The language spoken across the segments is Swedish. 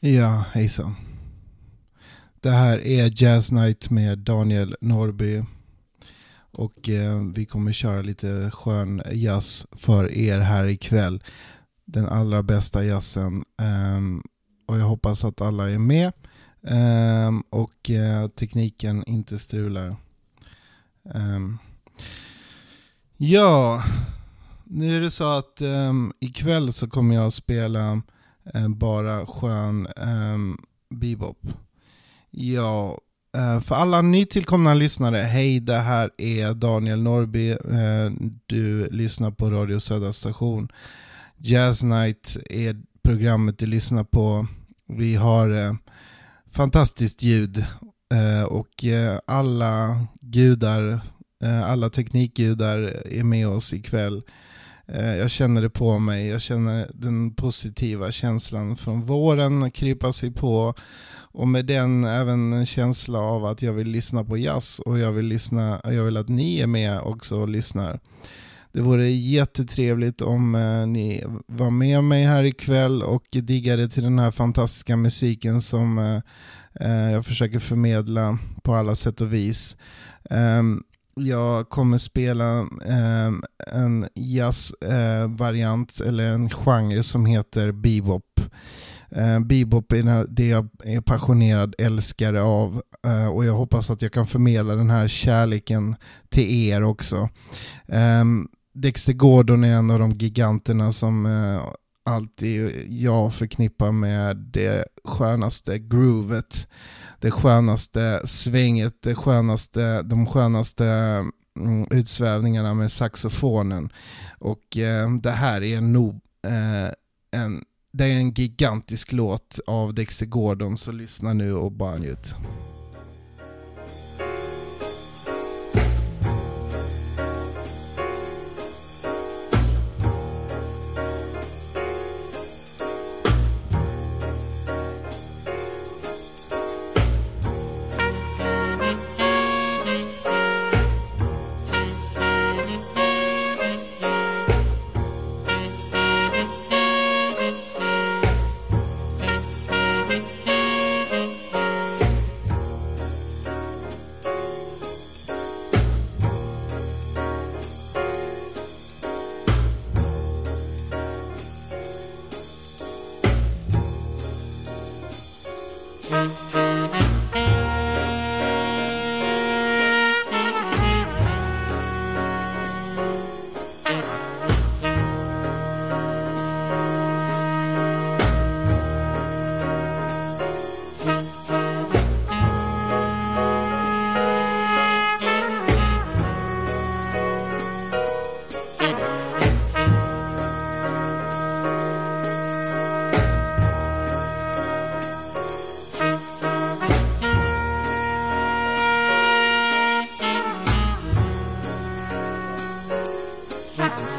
Ja, hejsan. Det här är Jazz Night med Daniel Norby. Och eh, vi kommer köra lite skön jazz för er här ikväll. Den allra bästa jazzen. Um, och jag hoppas att alla är med. Um, och uh, tekniken inte strular. Um, ja, nu är det så att ikväll så kommer jag att spela Eh, bara skön um, bebop. Ja, eh, för alla nytillkomna lyssnare, hej det här är Daniel Norby. Eh, du lyssnar på Radio Södra station. Jazz Night är programmet du lyssnar på. Vi har fantastiskt ljud och alla gudar, alla teknikgudar är med oss ikväll. Eh, jag känner det på mig, jag känner den positiva känslan från våren krypa sig på och med den även en känsla av att jag vill lyssna på jazz och jag vill, lyssna, jag vill att ni är med också och lyssnar. Det vore jättetrevligt om eh, ni var med mig här ikväll och diggade till den här fantastiska musiken som eh, jag försöker förmedla på alla sätt och vis. Um, jag kommer spela eh, en jazzvariant, eh, eller en genre som heter bebop. Eh, bebop är det jag är passionerad älskare av eh, och jag hoppas att jag kan förmedla den här kärleken till er också. Ehm, Dexter Gordon är en av de giganterna som eh, alltid jag förknippar med det skönaste groovet, det skönaste svänget, det skönaste, de skönaste mm, utsvävningarna med saxofonen. Och eh, det här är nog eh, en, det är en gigantisk låt av Dexter Gordon, så lyssna nu och bara njut. Ha ha.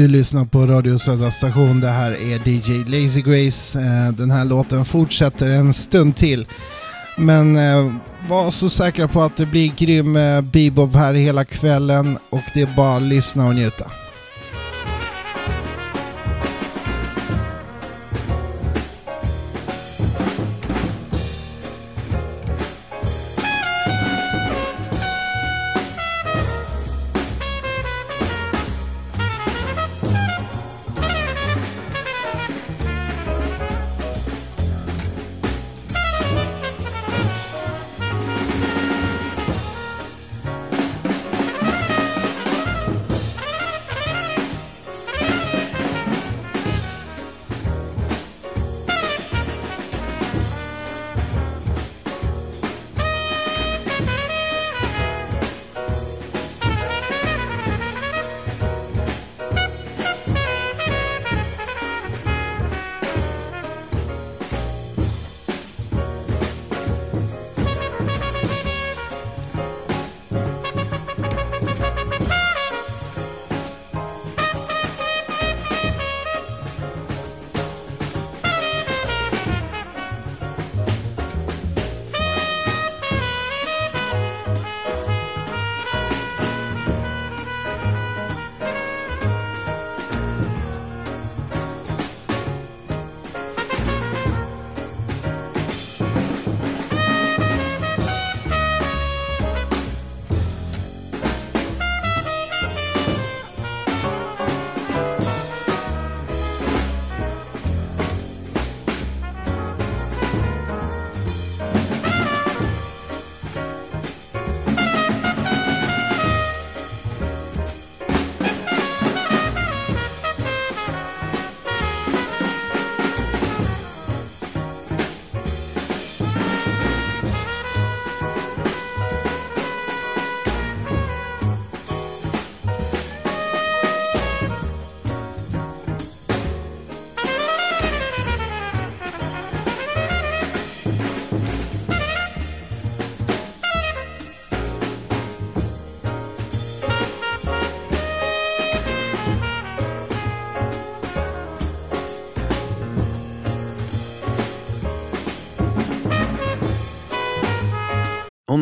Du lyssnar på Radio Södra station. Det här är DJ Lazy Grace. Eh, den här låten fortsätter en stund till. Men eh, var så säkra på att det blir grym eh, bebop här hela kvällen och det är bara att lyssna och njuta.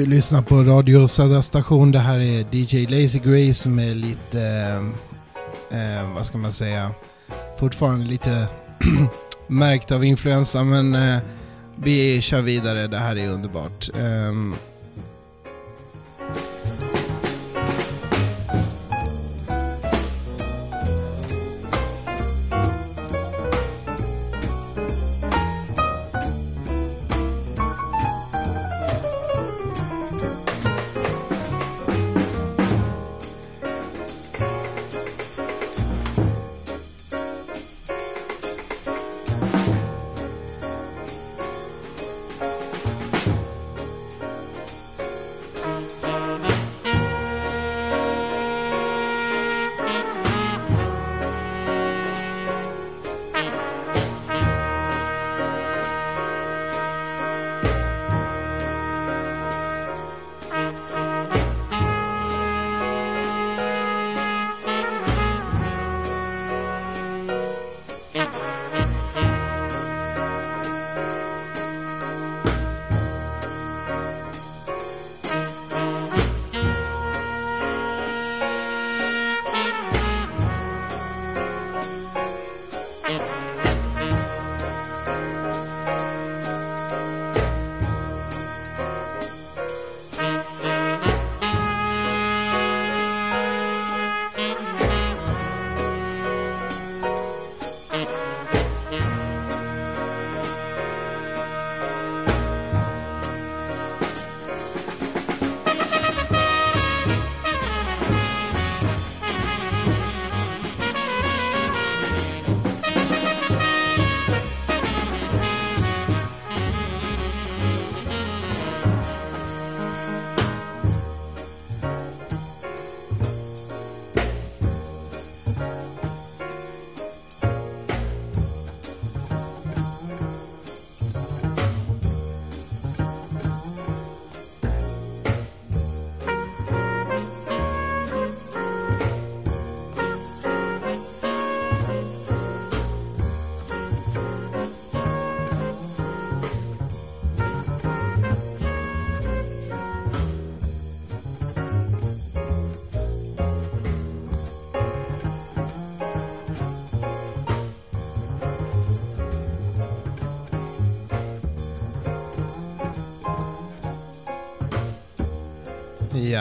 Du lyssnar på Radio Södra Station. Det här är DJ Lazy Gray som är lite, eh, eh, vad ska man säga, fortfarande lite märkt av influensa men eh, vi kör vidare. Det här är underbart. Eh,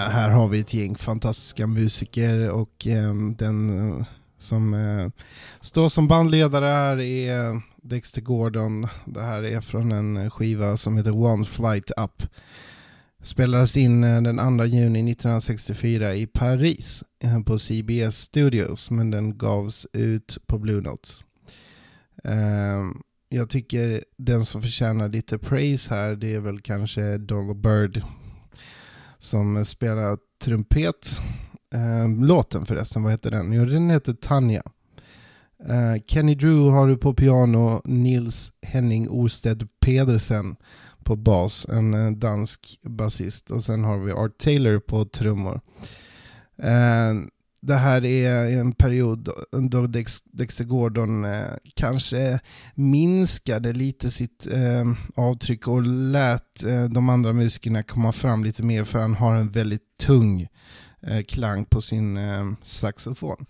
Här har vi ett gäng fantastiska musiker och eh, den eh, som eh, står som bandledare här är Dexter Gordon. Det här är från en skiva som heter One Flight Up. Spelades in eh, den 2 juni 1964 i Paris eh, på CBS Studios men den gavs ut på Blue Notes. Eh, jag tycker den som förtjänar lite praise här det är väl kanske Donald Bird som spelar trumpet. Eh, låten förresten, vad heter den? Jo, den heter Tanja. Eh, Kenny Drew har du på piano, Nils Henning Orsted Pedersen på bas, en eh, dansk basist. Och sen har vi Art Taylor på trummor. Eh, det här är en period då Dex, Dexter Gordon eh, kanske minskade lite sitt eh, avtryck och lät eh, de andra musikerna komma fram lite mer för han har en väldigt tung eh, klang på sin eh, saxofon.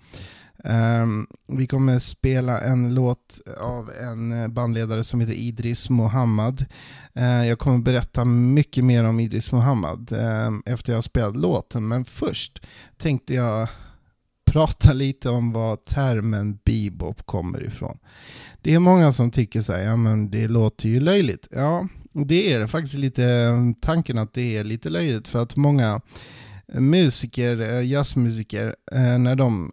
Ehm, vi kommer spela en låt av en eh, bandledare som heter Idris Mohammad. Eh, jag kommer berätta mycket mer om Idris Mohammad ehm, efter jag har spelat låten, men först tänkte jag prata lite om var termen bebop kommer ifrån. Det är många som tycker så här, ja men det låter ju löjligt. Ja, det är faktiskt lite tanken att det är lite löjligt för att många musiker, eh, jazzmusiker, eh, när de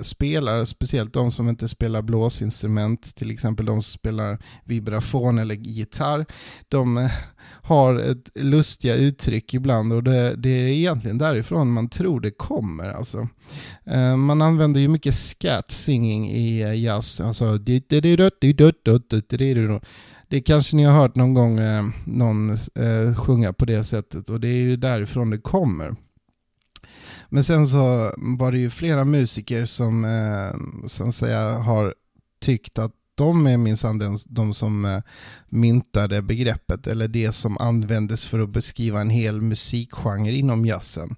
spelare, speciellt de som inte spelar blåsinstrument, till exempel de som spelar vibrafon eller gitarr, de har ett lustiga uttryck ibland och det, det är egentligen därifrån man tror det kommer. Alltså. Man använder ju mycket scat singing i jazz, alltså det kanske ni har hört någon gång någon sjunga på det sättet och det är ju därifrån det kommer. Men sen så var det ju flera musiker som eh, så att säga, har tyckt att de är minsann de, de som eh, myntade begreppet, eller det som användes för att beskriva en hel musikgenre inom jazzen.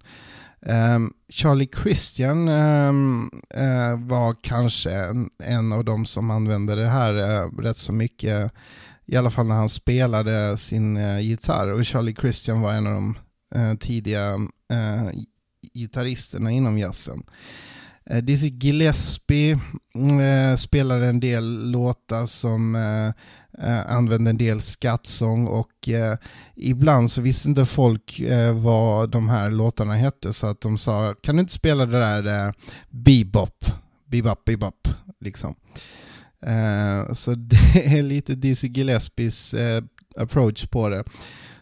Um, Charlie Christian um, uh, var kanske en, en, av de som använde det här uh, rätt så mycket, i alla fall när han spelade sin eh, gitarr. Och Charlie Christian var en av de tidiga gitarristerna inom jazzen. Eh, Dizzy Gillespie eh, spelade en del låtar som eh, eh använde en del skattsång och eh, ibland så visste inte folk eh, vad de här låtarna hette så att de sa kan du inte spela det där eh, bebop, bebop, bebop liksom. Eh, så det är lite Dizzy Gillespies eh, approach på det.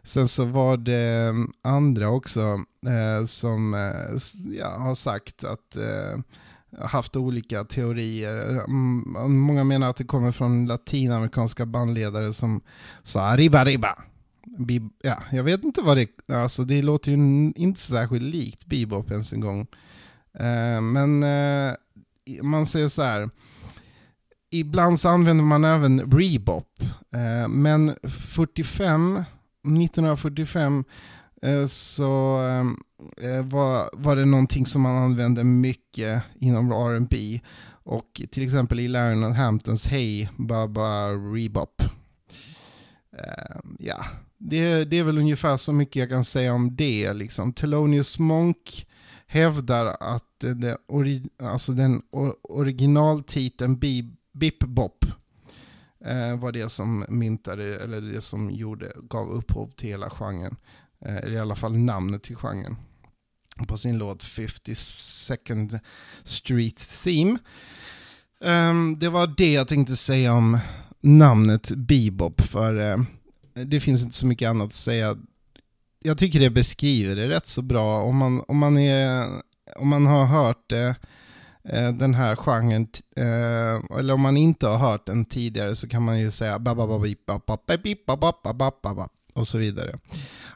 Sen så var det andra också eh, som eh, ja, har sagt att eh, haft olika teorier. Mm, mm, många menar att det kommer från latinamerikanska bandledare som sa arriba riba. Ja, jag vet inte vad det alltså det låter ju inte särskilt likt bebop ens en gång. Eh, men eh, man säger så här, ibland så använder man även rebop. Eh, men 45, 1945 eh, så eh, eh, var, var det någonting som man använde mycket inom R&B och till exempel i Larry Hamptons Hey Baba Rebop. Ja, det, det är väl ungefär så mycket jag kan säga om det. Liksom. Thelonious Monk hävdar att det, ori, alltså den originaltiteln Bip Bop eh, var det som myntade, eller det som gjorde, gav upphov till hela genren. Eh, eller i alla fall namnet till genren, på sin låt 52nd Street Theme. Um, det var det jag tänkte säga om namnet bebop, för eh, det finns inte så mycket annat att säga. Jag tycker det beskriver det rätt så bra. Om man, om man, är, om man har hört det, Eh, den här genren, eh, eller om man inte har hört den tidigare så kan man ju säga och så vidare.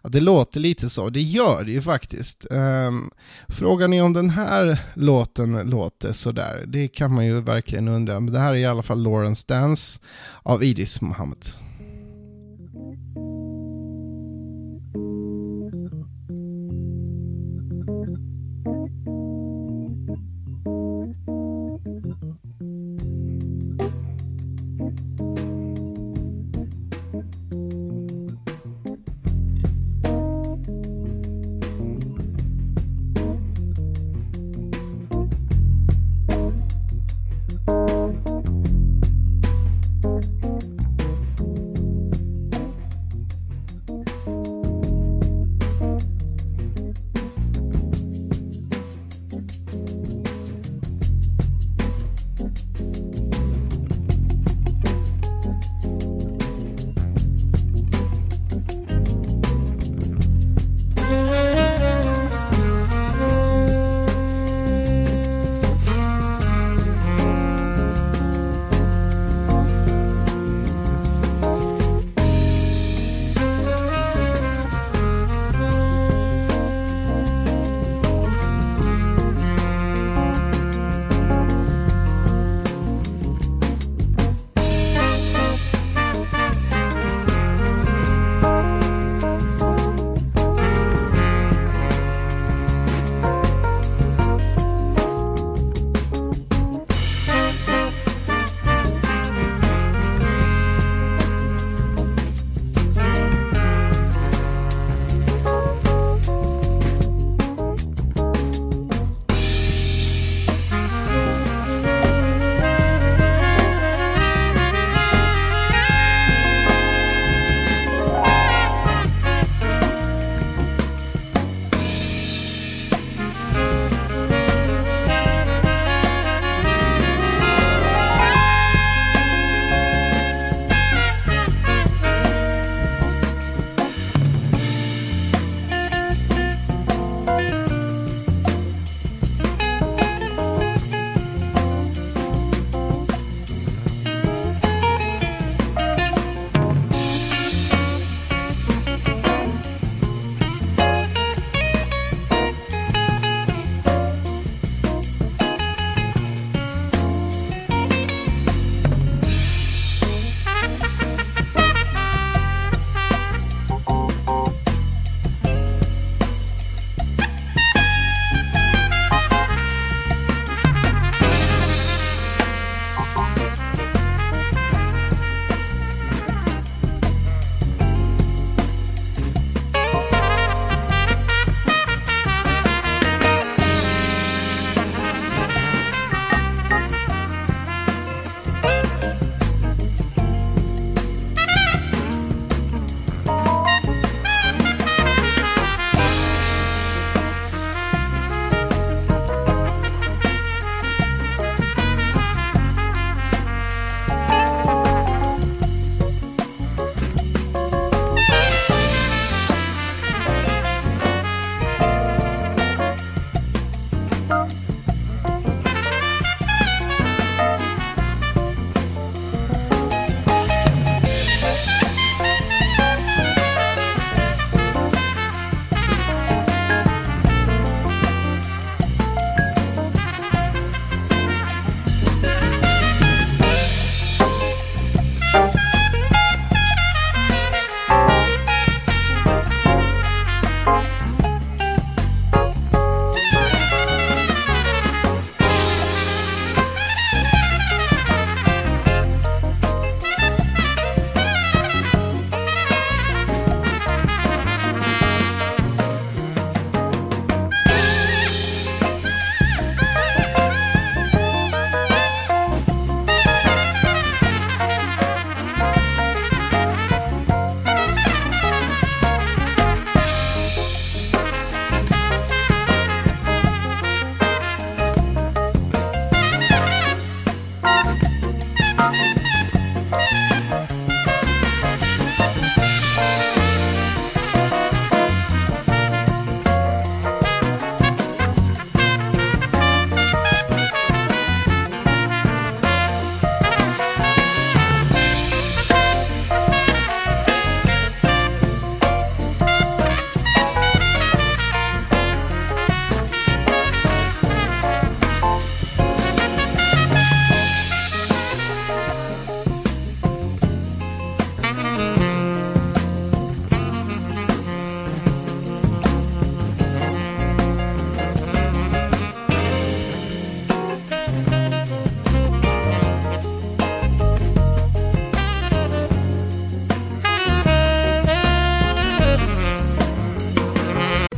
Det låter lite så, det gör det ju faktiskt. Ehm, Frågan är om den här låten låter sådär, det kan man ju verkligen undra. Men det här är i alla fall Lawrence Dance av Idris Muhammad.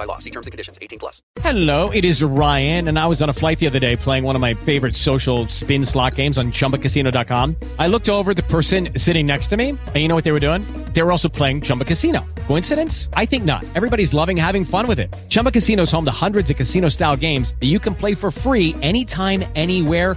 by law. See terms and conditions. 18 plus. Hello, it is Ryan, and I was on a flight the other day playing one of my favorite social spin slot games on ChumbaCasino.com. I looked over the person sitting next to me, and you know what they were doing? They were also playing Chumba Casino. Coincidence? I think not. Everybody's loving having fun with it. Chumba Casino is home to hundreds of casino-style games that you can play for free anytime, anywhere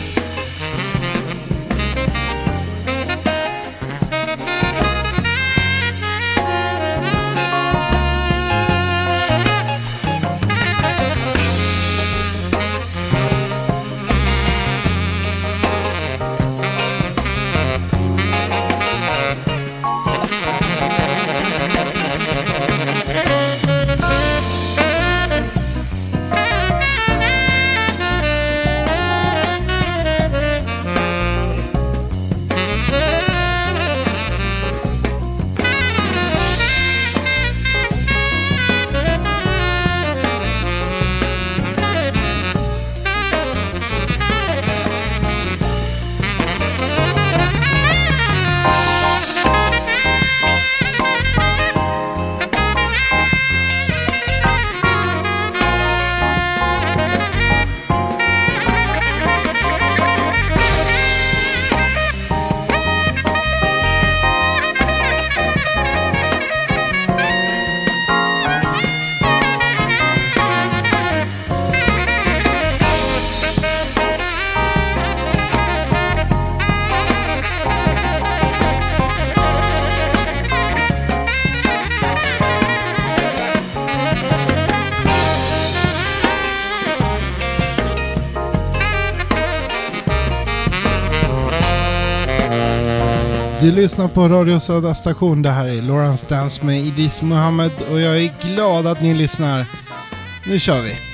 Du lyssnar på Radio Södra station. Det här är Lawrence Dance med Idris Muhammed och jag är glad att ni lyssnar. Nu kör vi!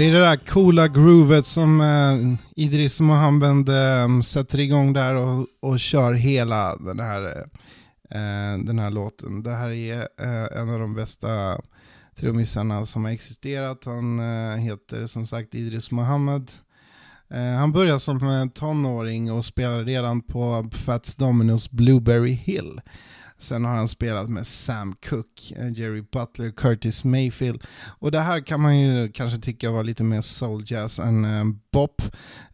Det är det där coola groovet som eh, Idris Mohammed eh, sätter igång där och, och kör hela den här, eh, eh, den här låten. Det här är eh, en av de bästa trummisarna som har existerat. Han eh, heter som sagt Idris Mohammed. Eh, han började som eh, tonåring och spelade redan på Fats Dominos Blueberry Hill. Sen har han spelat med Sam Cooke, eh, Jerry Butler, Curtis Mayfield. Och det här kan man ju kanske tycka var lite mer soul jazz än eh, bop.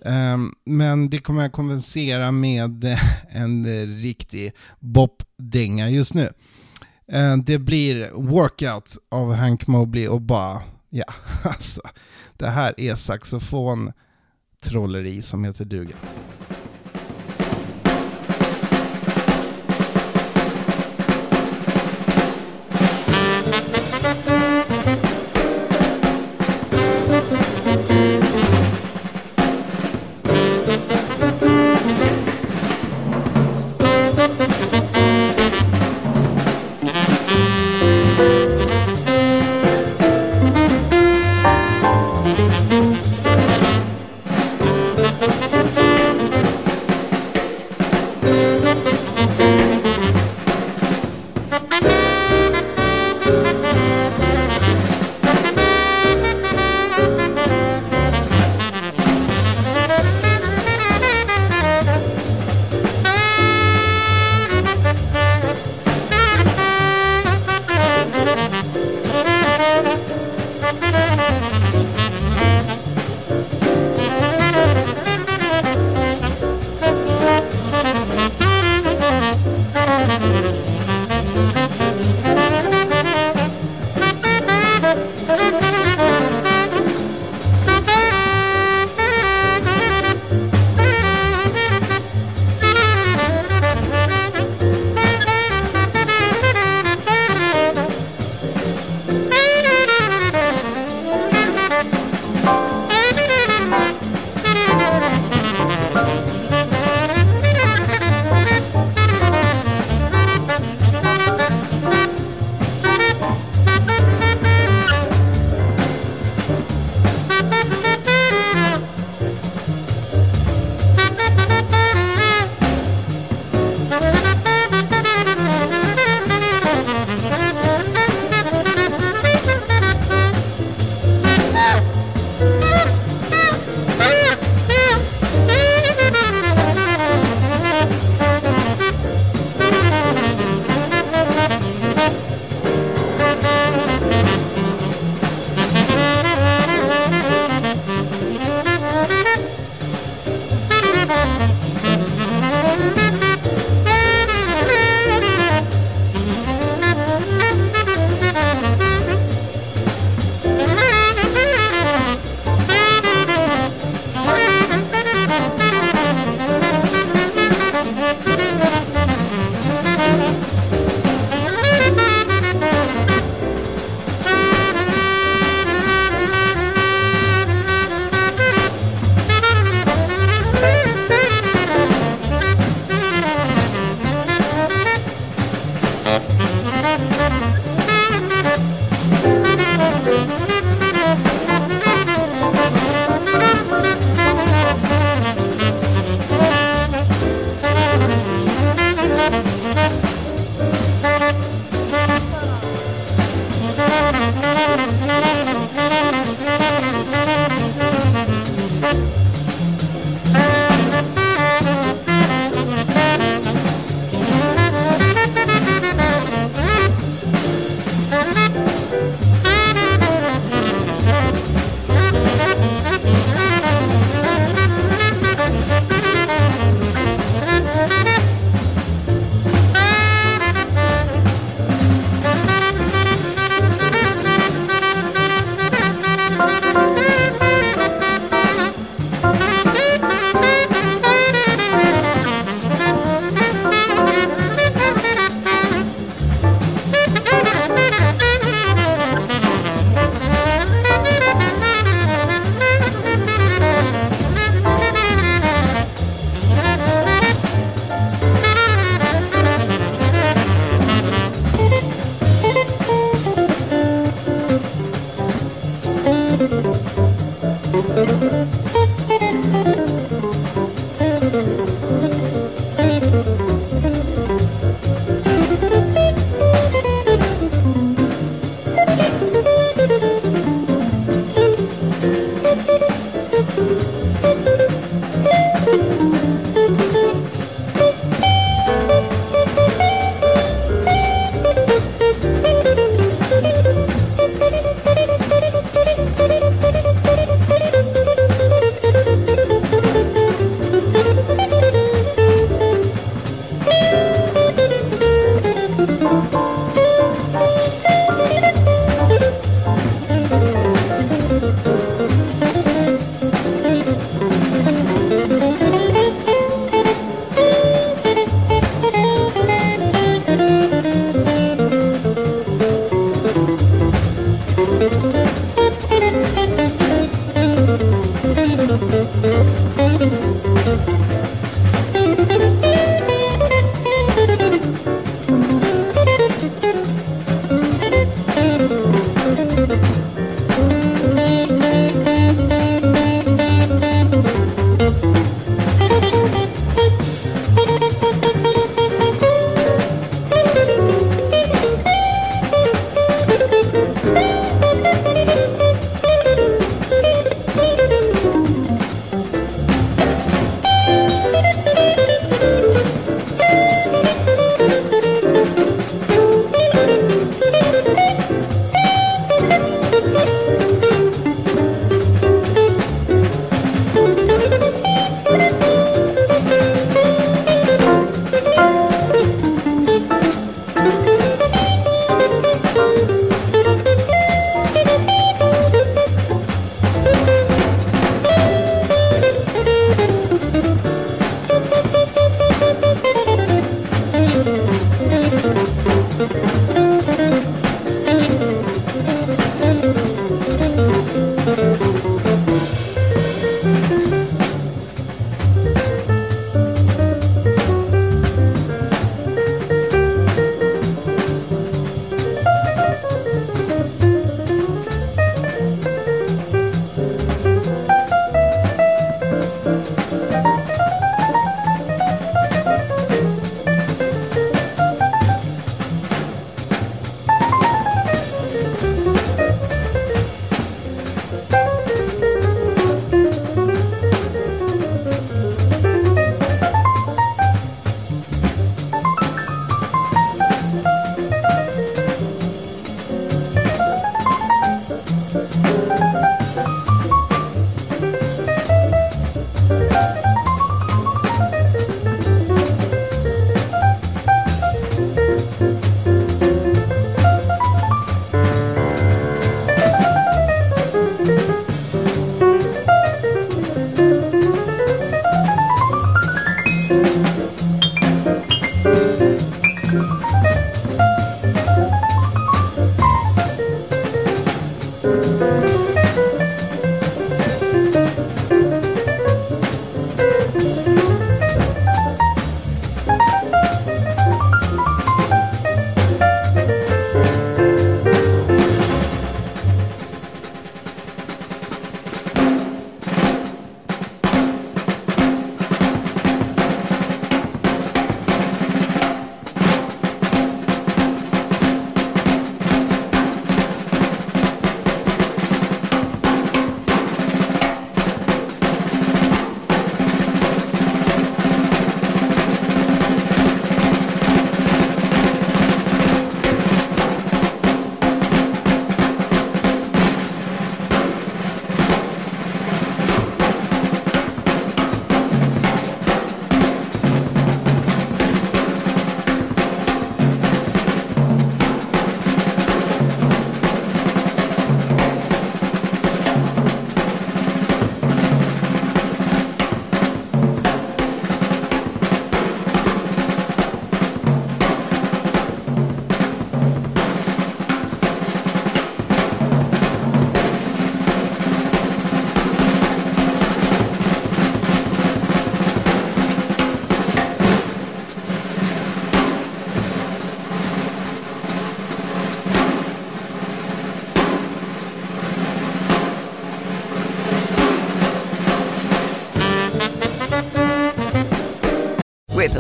Ehm, men det kommer jag kompensera med eh, en riktig bop-dänga just nu. Det blir Workout av Hank Mobley och bara, ja, alltså. Det här är saxofon trolleri som heter duga.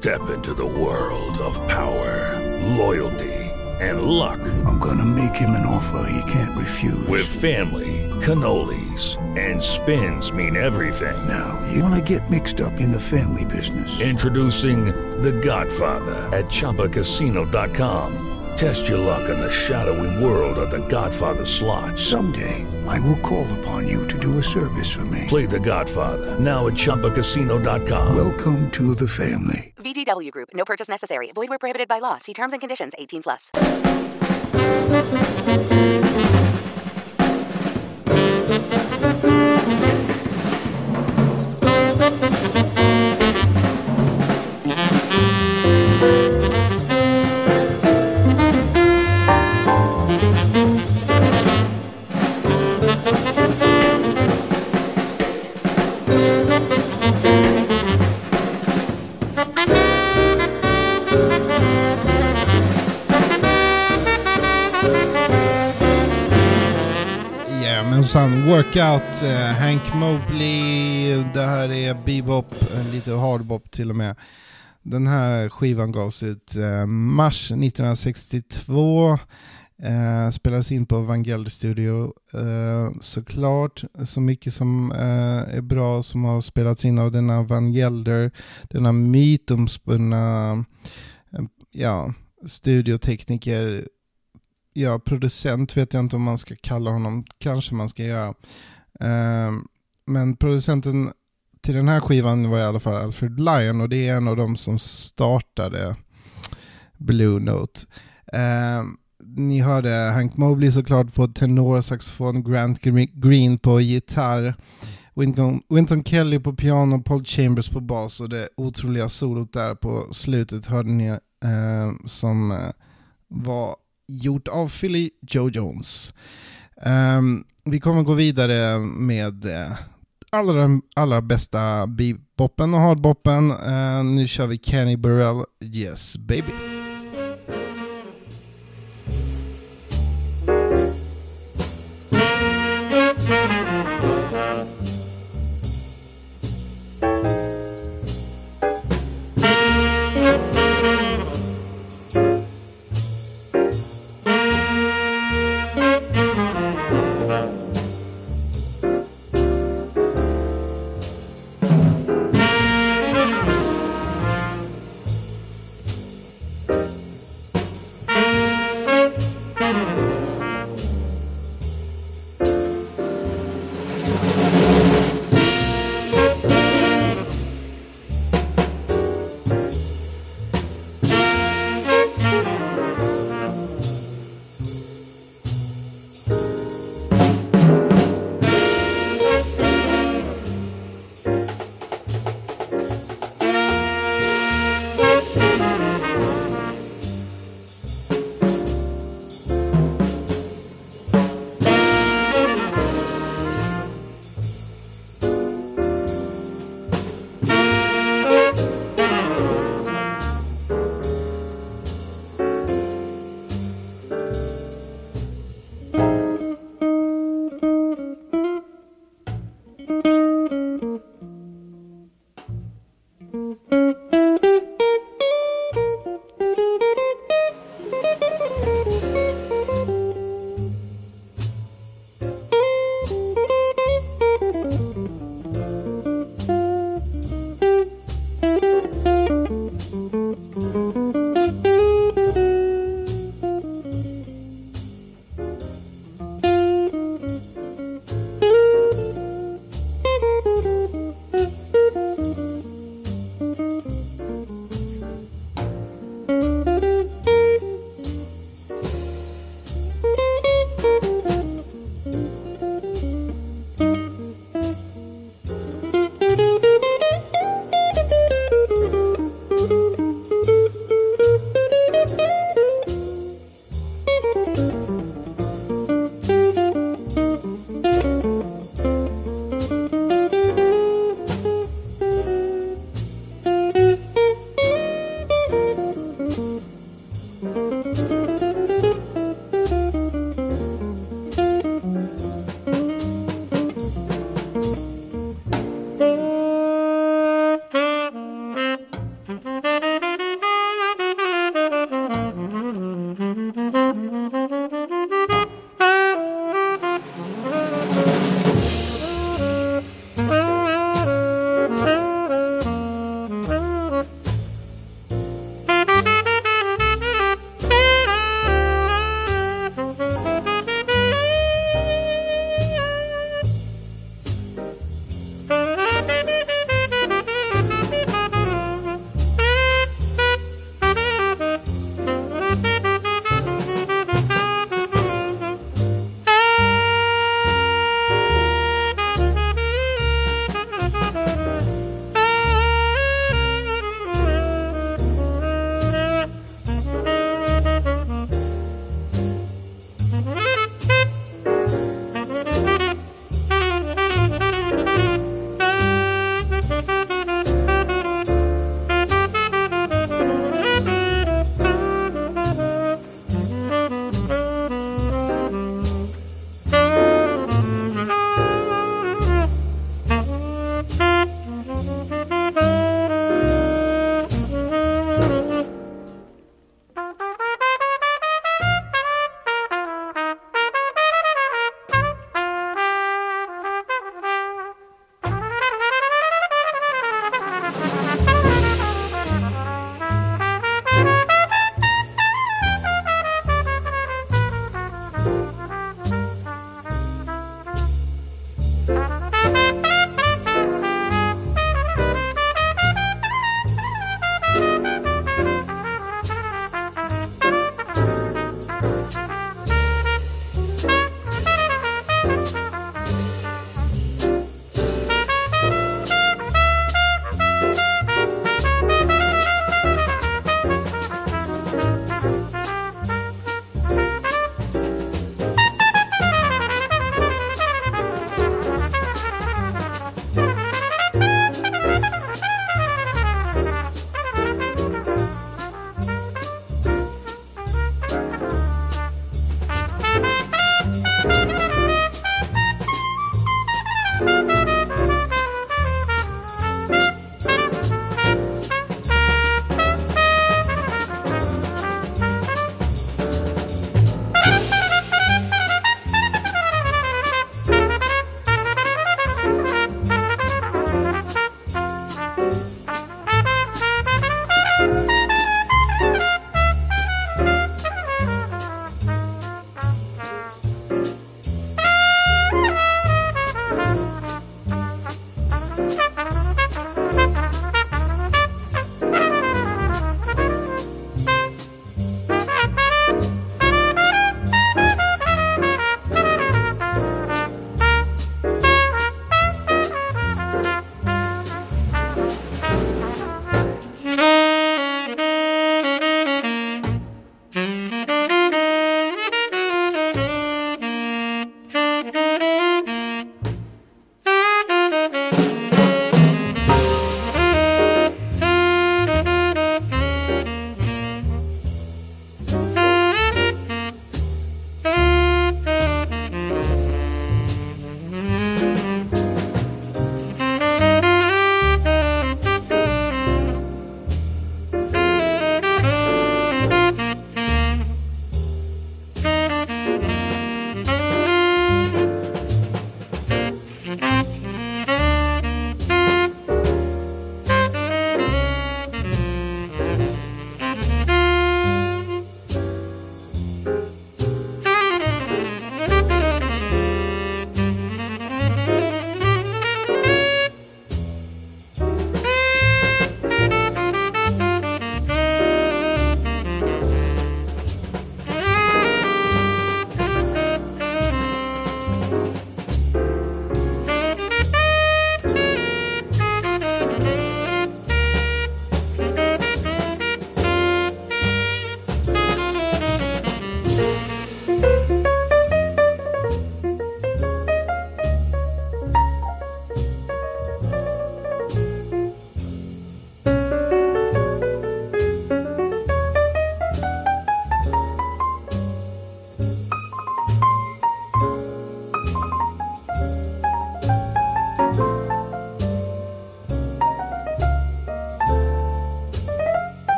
Step into the world of power, loyalty, and luck. I'm gonna make him an offer he can't refuse. With family, cannolis, and spins mean everything. Now, you wanna get mixed up in the family business. Introducing The Godfather at ChumbaCasino.com. Test your luck in the shadowy world of The Godfather slot. Someday, I will call upon you to do a service for me. Play The Godfather now at ChumbaCasino.com. Welcome to the family. VGW Group. No purchase necessary. Void where prohibited by law. See terms and conditions. 18 plus. Lookout, eh, Hank Mobley, det här är bebop, eh, lite hardbop till och med. Den här skivan gavs ut eh, mars 1962. Eh, spelades in på Vangelis Studio. Eh, såklart, så mycket som eh, är bra som har spelats in av denna Vangelder, denna mytomspunna eh, ja, studiotekniker ja, producent vet jag inte om man ska kalla honom, kanske man ska göra. Eh, men producenten till den här skivan var i alla fall Alfred Lyon och det är en av de som startade Blue Note. Eh, ni hörde Hank Mobley såklart på tenorsaxofon, Grant Green på gitarr, Winton, Winton Kelly på piano, Paul Chambers på bas och det otroliga solot där på slutet hörde ni ehm, eh, som var gjort av Philly Joe Jones. Um, vi kommer gå vidare med eh, allra, allra bästa beboppen och hardboppen. Uh, nu kör vi Kenny Burrell, Yes Baby.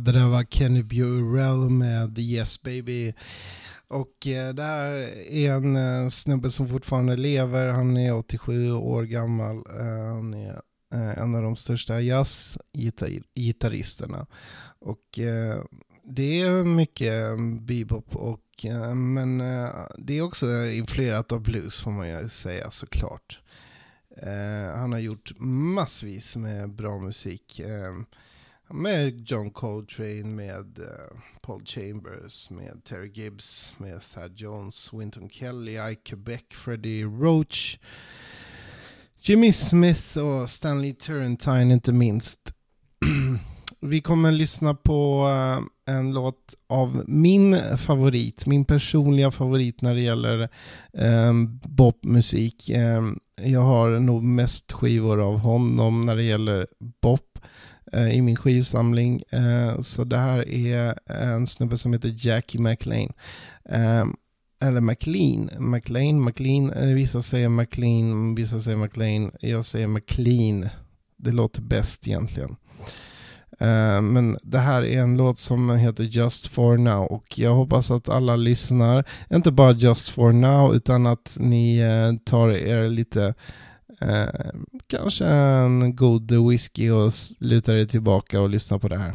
Det där var Kenny Burrell med Yes Baby. Och eh, det här är en eh, snubbe som fortfarande lever. Han är 87 år gammal. Eh, han är eh, en av de största jazzgitarristerna. Och eh, det är mycket bebop och eh, men det är också influerat av blues får man ju säga såklart. Han har gjort massvis med bra musik. Med John Coltrane, med uh, Paul Chambers, med Terry Gibbs, med Thad Jones, Winton Kelly, Ike Beck, Freddie Roach, Jimmy Smith och Stanley Turrentine inte minst. Vi kommer lyssna på uh, en låt av min favorit, min personliga favorit när det gäller um, bopmusik. Um, jag har nog mest skivor av honom när det gäller bop Eh, i min skivsamling. Eh, så det här är eh, en snubbe som heter Jackie McLean. Ehm, eller McLean, McLean, McLean, vissa säger McLean, vissa säger McLean, jag säger McLean. Det låter bäst egentligen. Men det här är en låt som heter Just for now och jag hoppas att alla lyssnar, inte bara Just for now utan att ni tar er lite Eh, kanske en god whisky och luta dig tillbaka och lyssna på det här.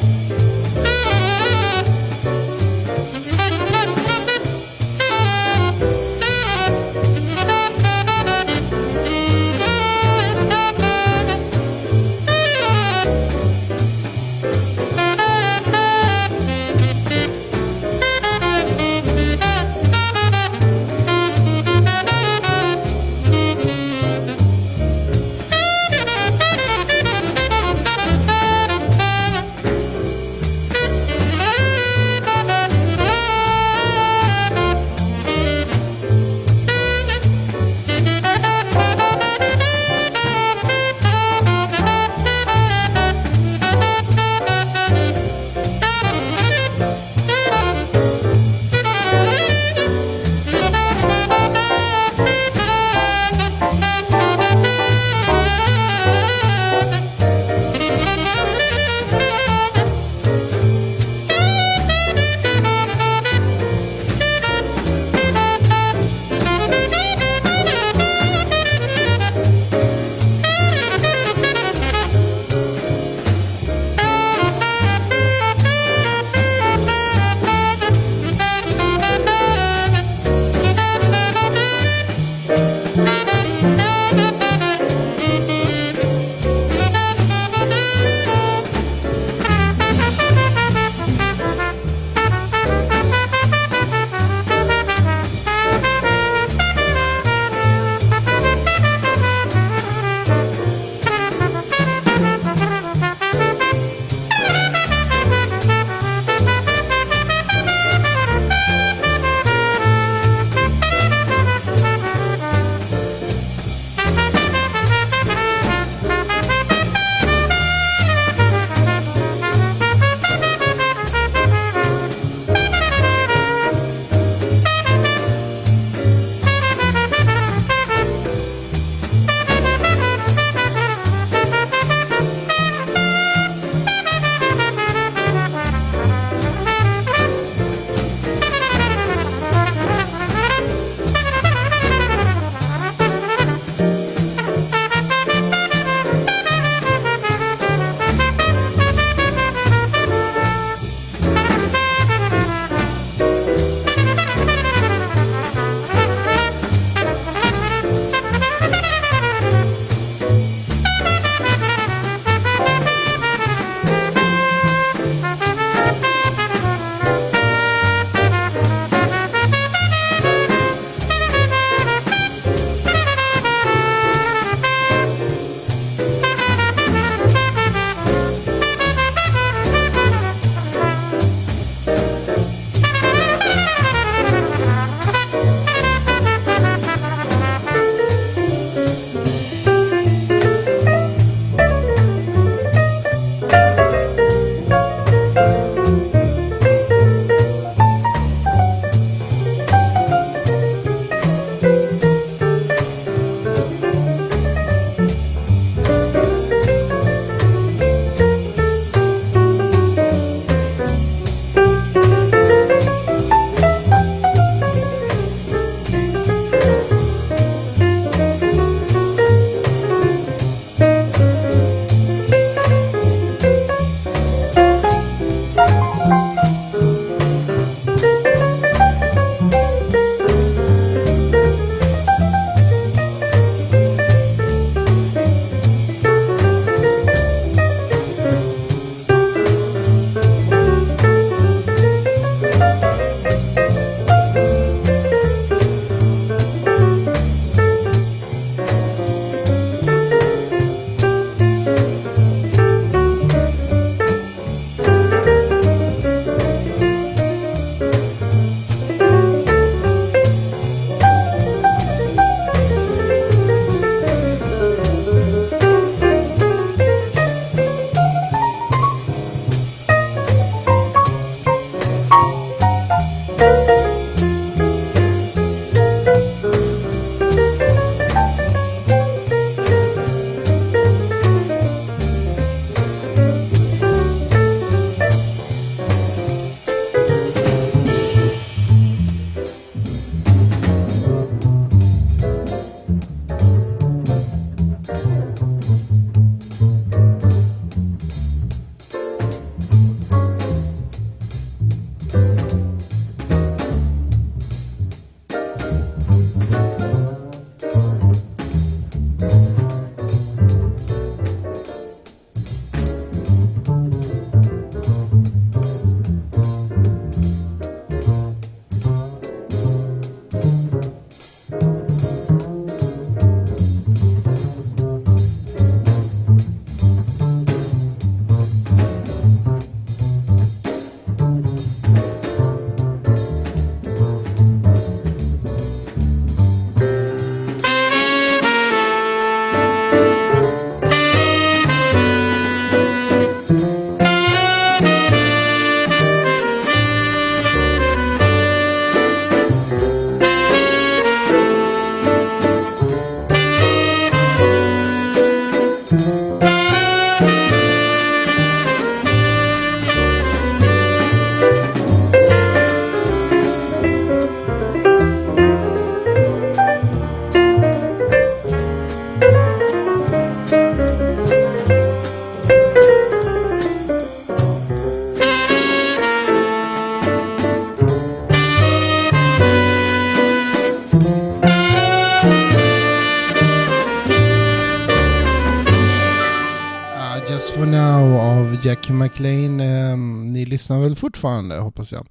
McLean. eh, ni lyssnar väl fortfarande hoppas jag.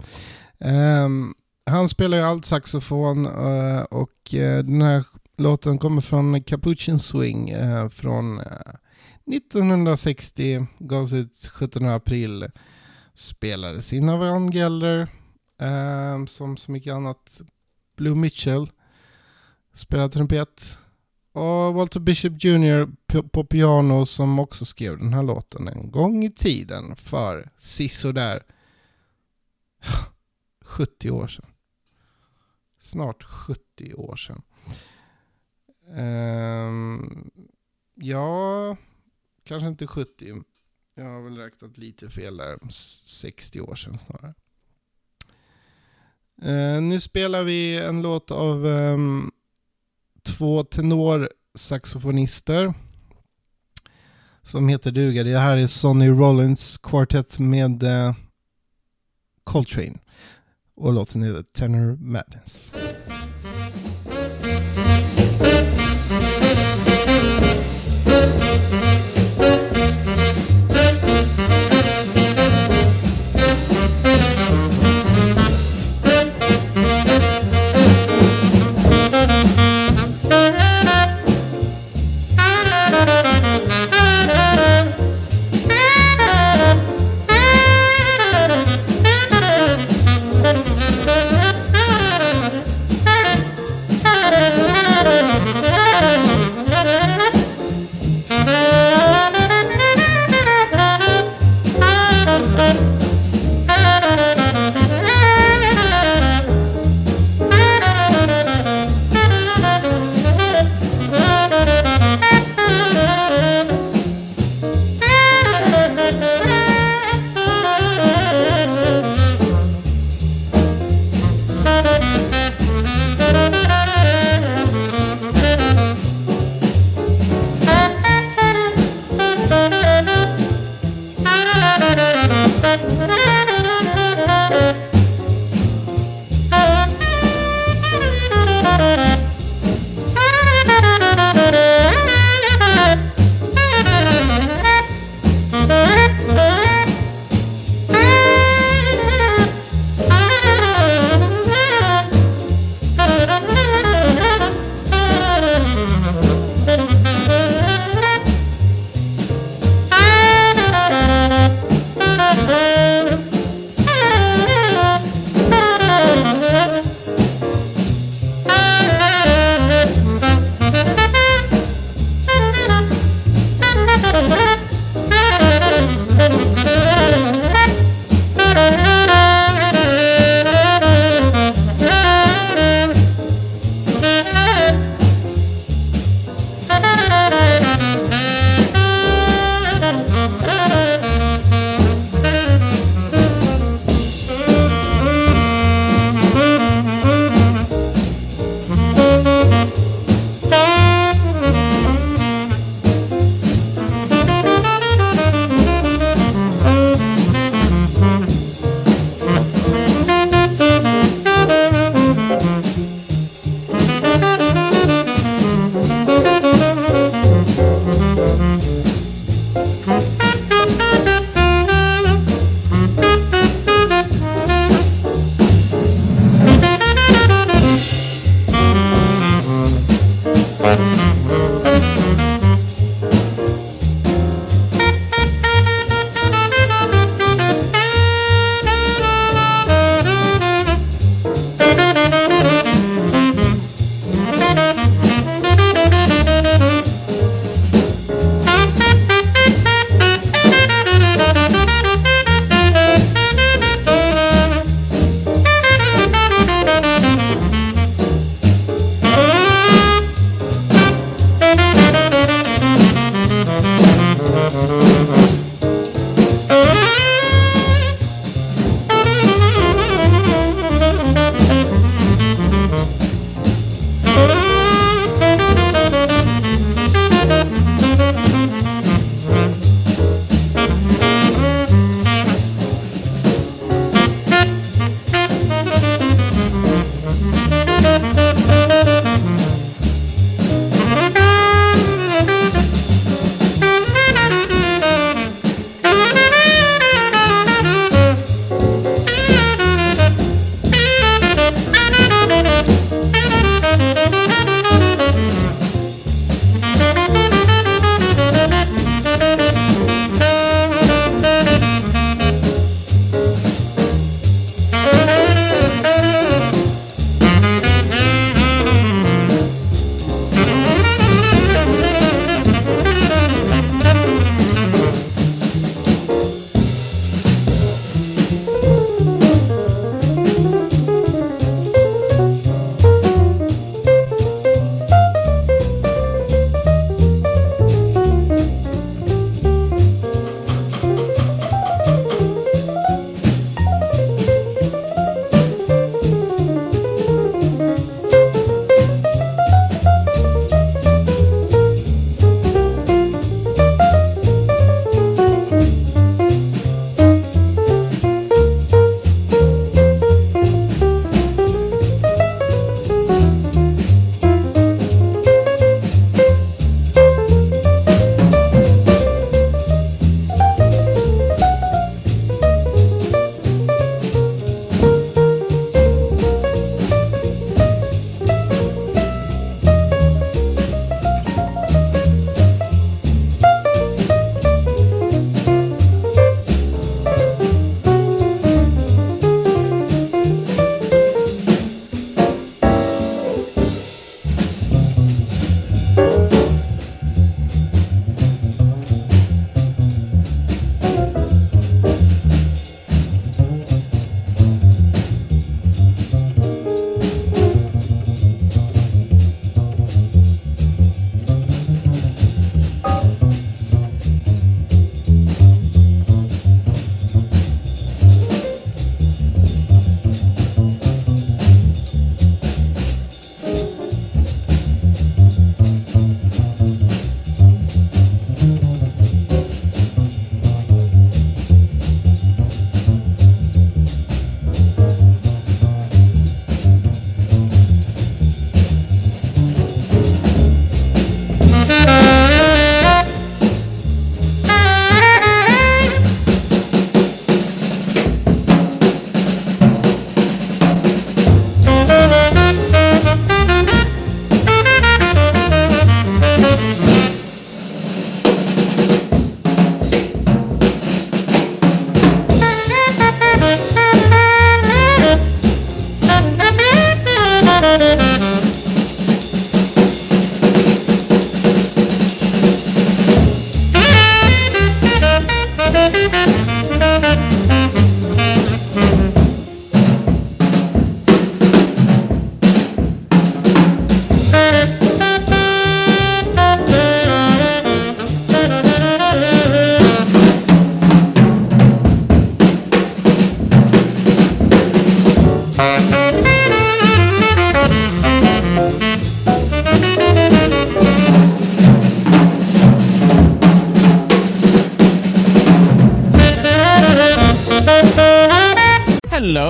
Eh, han spelar ju allt saxofon eh, och eh, den här låten kommer från Capuchin Swing eh, från eh, 1960. Gavs ut 17 april. Spelades in av Ron Geller, ehm, som så mycket annat. Blue Mitchell. Spelar trumpet. Och Walter Bishop Jr. på piano som också skrev den här låten en gång i tiden för sisådär 70 år sedan. Snart 70 år sedan. Um, ja, kanske inte 70. Jag har väl räknat lite fel där. 60 år sedan snarare. Uh, nu spelar vi en låt av um, två tenorsaxofonister som heter duga. Det här är Sonny Rollins Quartet med uh, Coltrane och låten heter Tenor Madness.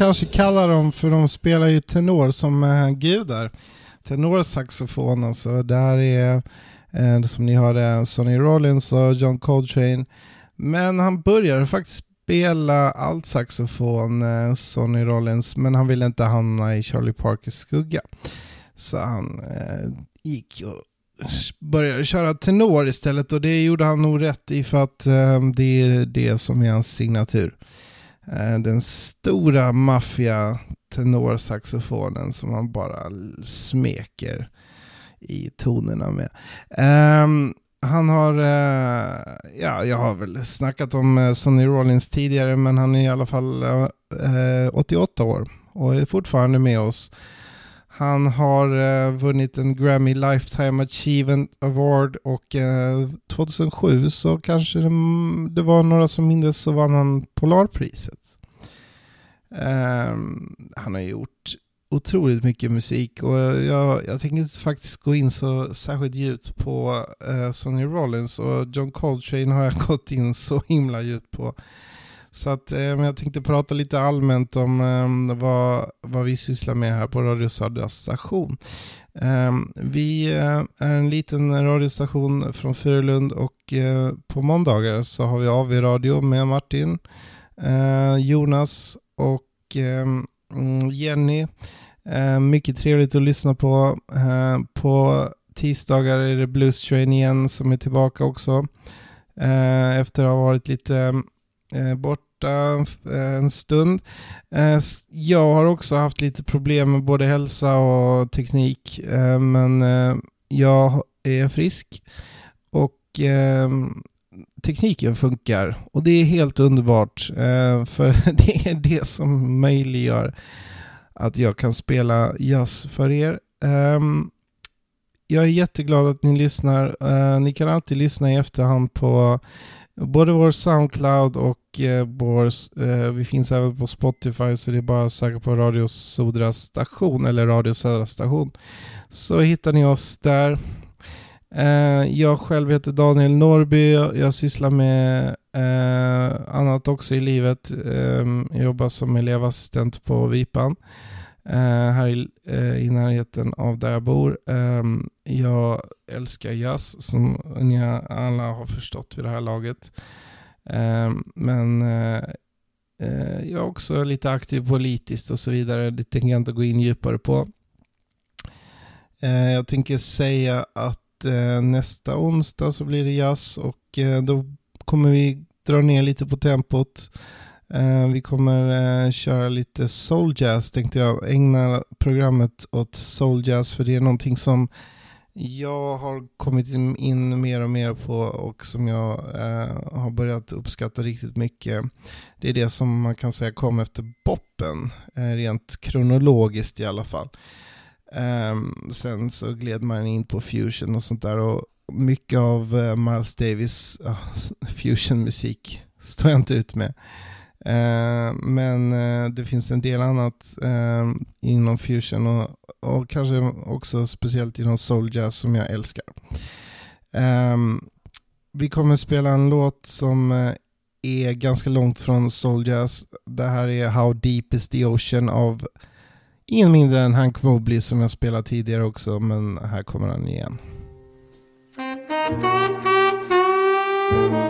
kanske kalla dem för de spelar ju tenor som eh, gudar. Tenorsaxofon alltså. Det här är eh, som ni hörde Sonny Rollins och John Coltrane. Men han började faktiskt spela altsaxofon, eh, Sonny Rollins, men han ville inte hamna i Charlie Parkers skugga. Så han eh, gick och började köra tenor istället och det gjorde han nog rätt i för att eh, det är det som är hans signatur. Eh, den stora maffia tenorsaxofonen som man bara smeker i tonerna med. Um, han har, uh, ja jag har väl snackat om uh, Sonny Rollins tidigare men han är i alla fall uh, 88 år och är fortfarande med oss. Han har uh, vunnit en Grammy Lifetime Achievement Award och eh, uh, 2007 så kanske det, det, var några som mindes så vann han Polarpriset. Um, han har gjort otroligt mycket musik och jag, jag tänker faktiskt gå in så särskilt djupt på uh, Sonny Rollins och John Coltrane har jag gått in så himla djupt på. Så att eh, jag tänkte prata lite allmänt om eh, vad, vad vi sysslar med här på Radio Södra station. Eh, vi eh, är en liten radiostation från Furulund och eh, på måndagar så har vi AV Radio med Martin, eh, Jonas och ehm, mm, Jenny. Eh, mycket trevligt att lyssna på. Eh, på tisdagar är det Blues Train igen som är tillbaka också. Eh, efter att ha varit lite eh, Eh, borta eh, en stund. Eh, jag har också haft lite problem med både hälsa och teknik, eh, men eh, jag är frisk och ehm, tekniken funkar och det är helt underbart eh, för det är det som möjliggör att jag kan spela jazz för er. Um, jag är jätteglad att ni lyssnar. Uh, ni kan alltid lyssna i efterhand på både vår Soundcloud och vår, eh, vi finns även på Spotify så det är bara att söka på Radio Södra station eller Radio Södra station. Så hittar ni oss där. Eh, jag själv heter Daniel Norby. Jag sysslar med eh, annat också i livet. Eh, jag jobbar som elevassistent på Vipan. Eh, här i, eh, i, närheten av där jag bor. Ehm, jag älskar jazz som ni alla har förstått vid det här laget. Eh, men eh, eh, jag är också lite aktiv politiskt och så vidare. Det tänker jag inte gå in djupare på. jag tänker säga att nästa onsdag så blir det jazz och då kommer vi dra ner lite på tempot. Vi kommer köra lite soul jazz tänkte jag. Ägna programmet åt soul jazz för det är någonting som jag har kommit in mer och mer på och som jag eh, har börjat uppskatta riktigt mycket. Det är det som man kan säga kom efter boppen, eh, rent kronologiskt i alla fall. Eh, sen så gled man in på fusion och sånt där och mycket av eh, Miles Davis ah, fusionmusik står jag inte ut med. Eh, men eh, det finns en del annat eh, inom fusion och, och, kanske också speciellt inom soul jazz som jag älskar. Ehm, vi kommer spela en låt som eh, är ganska långt från soul jazz. Det här är How Deep Is The Ocean av ingen mindre än Hank Mobley som jag spelat tidigare också, men här kommer han igen. Mm.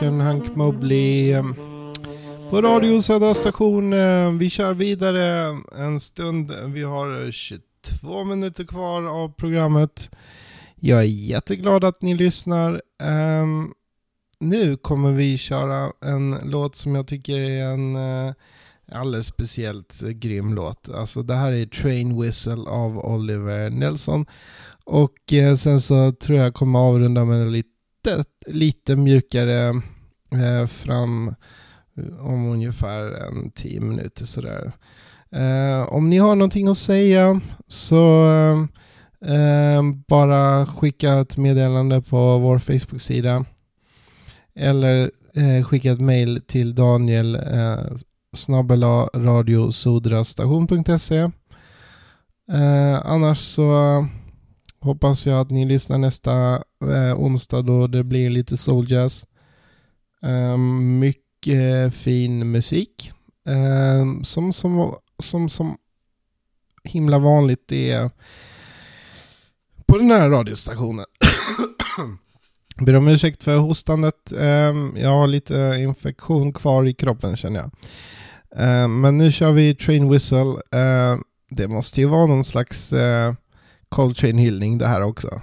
Deepest Hank Mobley. Ehm, på Radio Södra station. Ehm, vi kör vidare en stund. Vi har 22 minuter kvar av programmet. Jag är jätteglad att ni lyssnar. Ehm, nu kommer vi köra en låt som jag tycker är en eh, alldeles speciellt grym låt. Alltså det här är Train Whistle av Oliver Nelson. Och eh, sen så tror jag kommer avrunda med lite lite, lite mjukare eh, fram eh, om ungefär en tio minuter sådär. Eh, om ni har någonting att säga så eh, bara skicka ett meddelande på vår Facebook-sida. Eller eh, skicka ett mail till Daniel eh, snabbela radiosodrastation.se eh, Annars så hoppas jag att ni lyssnar nästa eh, onsdag då det blir lite souljazz. Eh, mycket fin musik. Eh, som, som, som, som himla vanligt är på den här radiostationen. Ber om ursäkt för hostandet. Ehm, jag har lite infektion kvar i kroppen känner jag. Ehm, men nu kör vi Train Whistle. Ehm, det måste ju vara någon slags eh, Coltrane-hyllning det här också.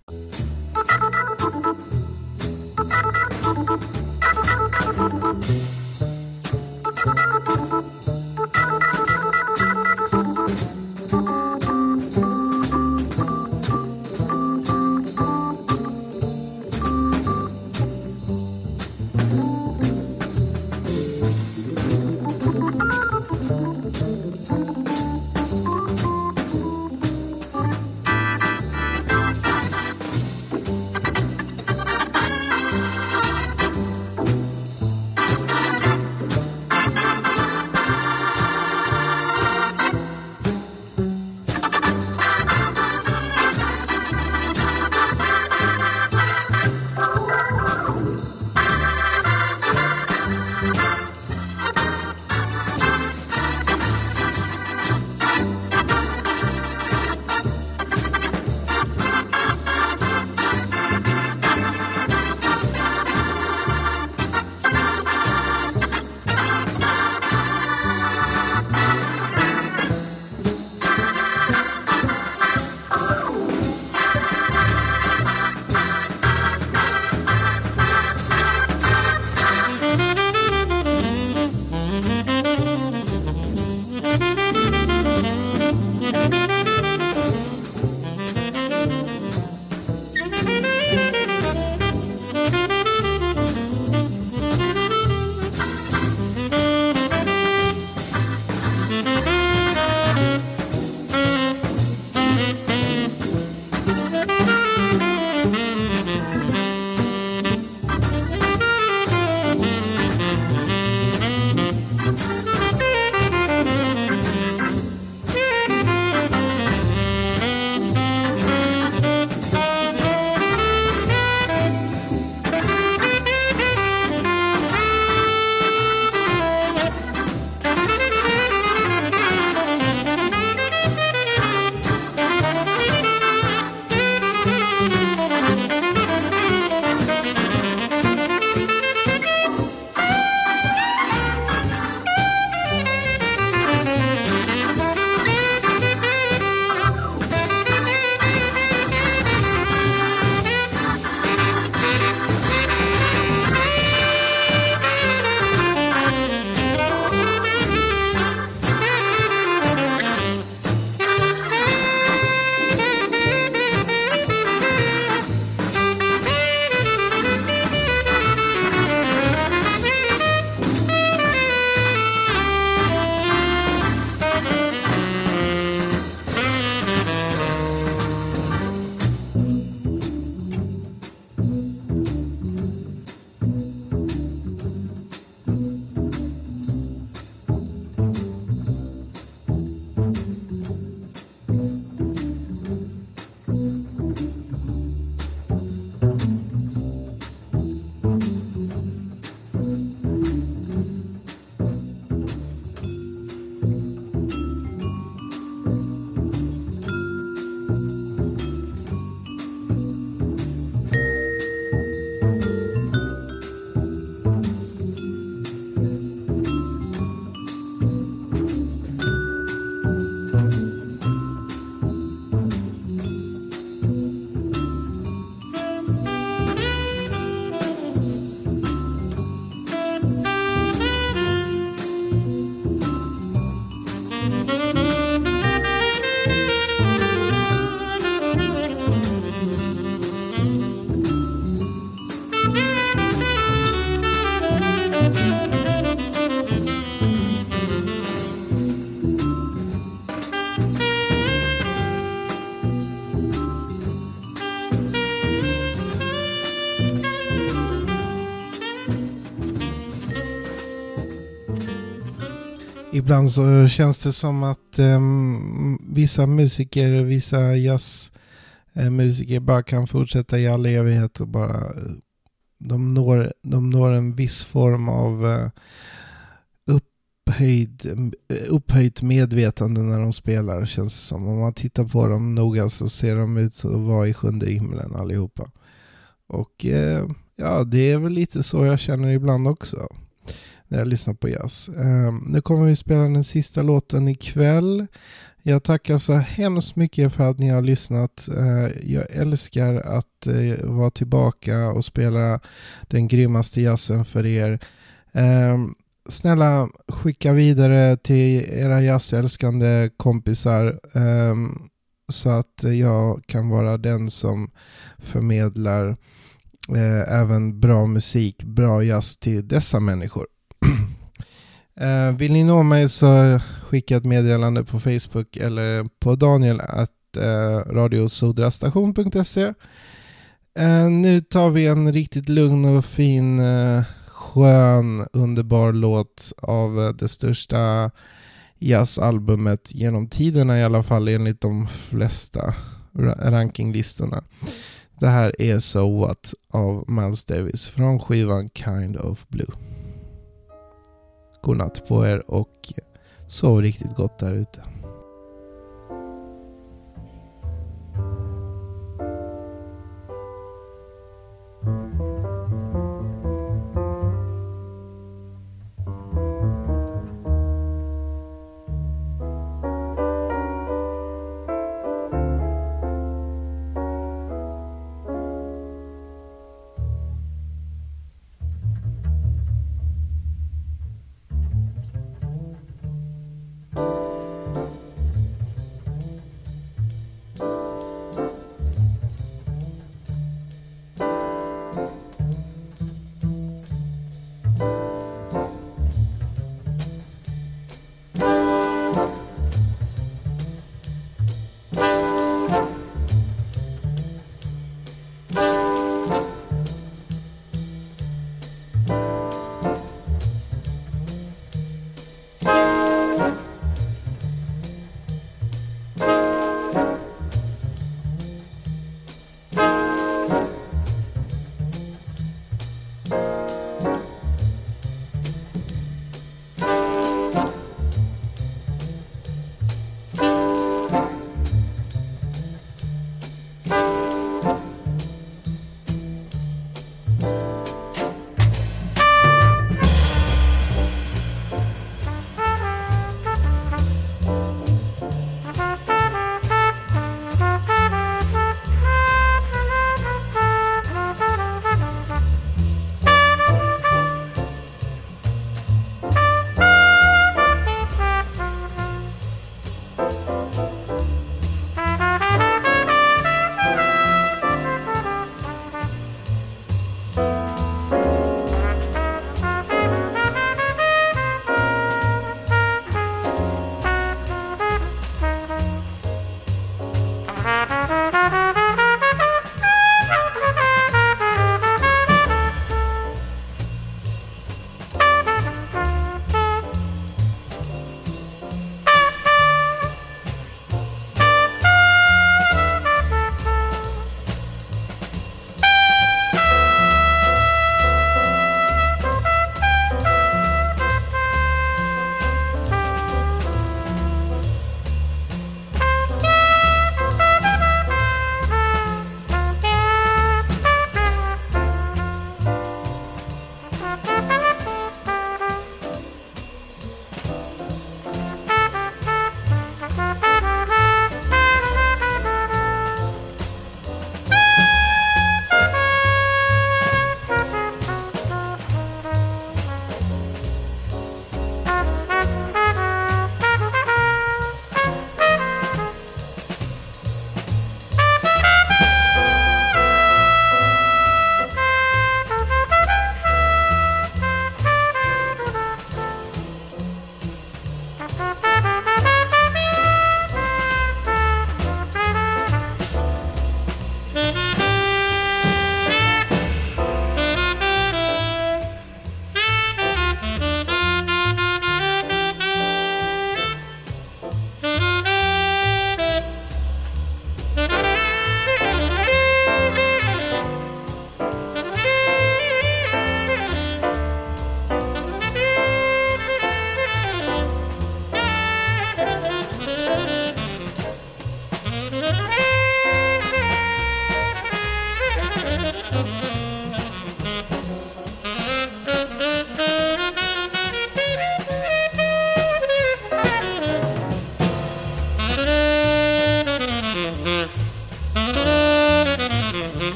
Thank you. Ibland så känns det som att um, vissa musiker, vissa jazzmusiker bara kan fortsätta i all evighet och bara eh, de når, de når en viss form av uh, upphöjd, eh, upphöjt medvetande när de spelar känns det som. Om man tittar på dem noga så ser de ut att vara i sjunde himlen allihopa. Och eh, ja, det är väl lite så jag känner ibland också när jag lyssnar på jazz. Ehm, nu kommer vi spela den sista låten ikväll. Jag tackar så hemskt mycket för att ni har lyssnat. Ehm, jag älskar att eh, vara tillbaka och spela den grymmaste jazzen för er. Ehm, snälla skicka vidare till era jazzälskande kompisar så att jag kan vara den som förmedlar eh, även bra musik, bra jazz till dessa människor uh, vill ni nå mig så skicka ett meddelande på Facebook eller på daniel att uh, eh, radiosodrastation.se uh, eh, Nu tar vi en riktigt lugn och fin uh, skön, underbar låt av eh, det största jazzalbumet genom tiderna i alla fall enligt de flesta rankinglistorna. Det här är So What av Miles Davis från skivan Kind of Blue. Godnatt på er och sov riktigt gott där ute.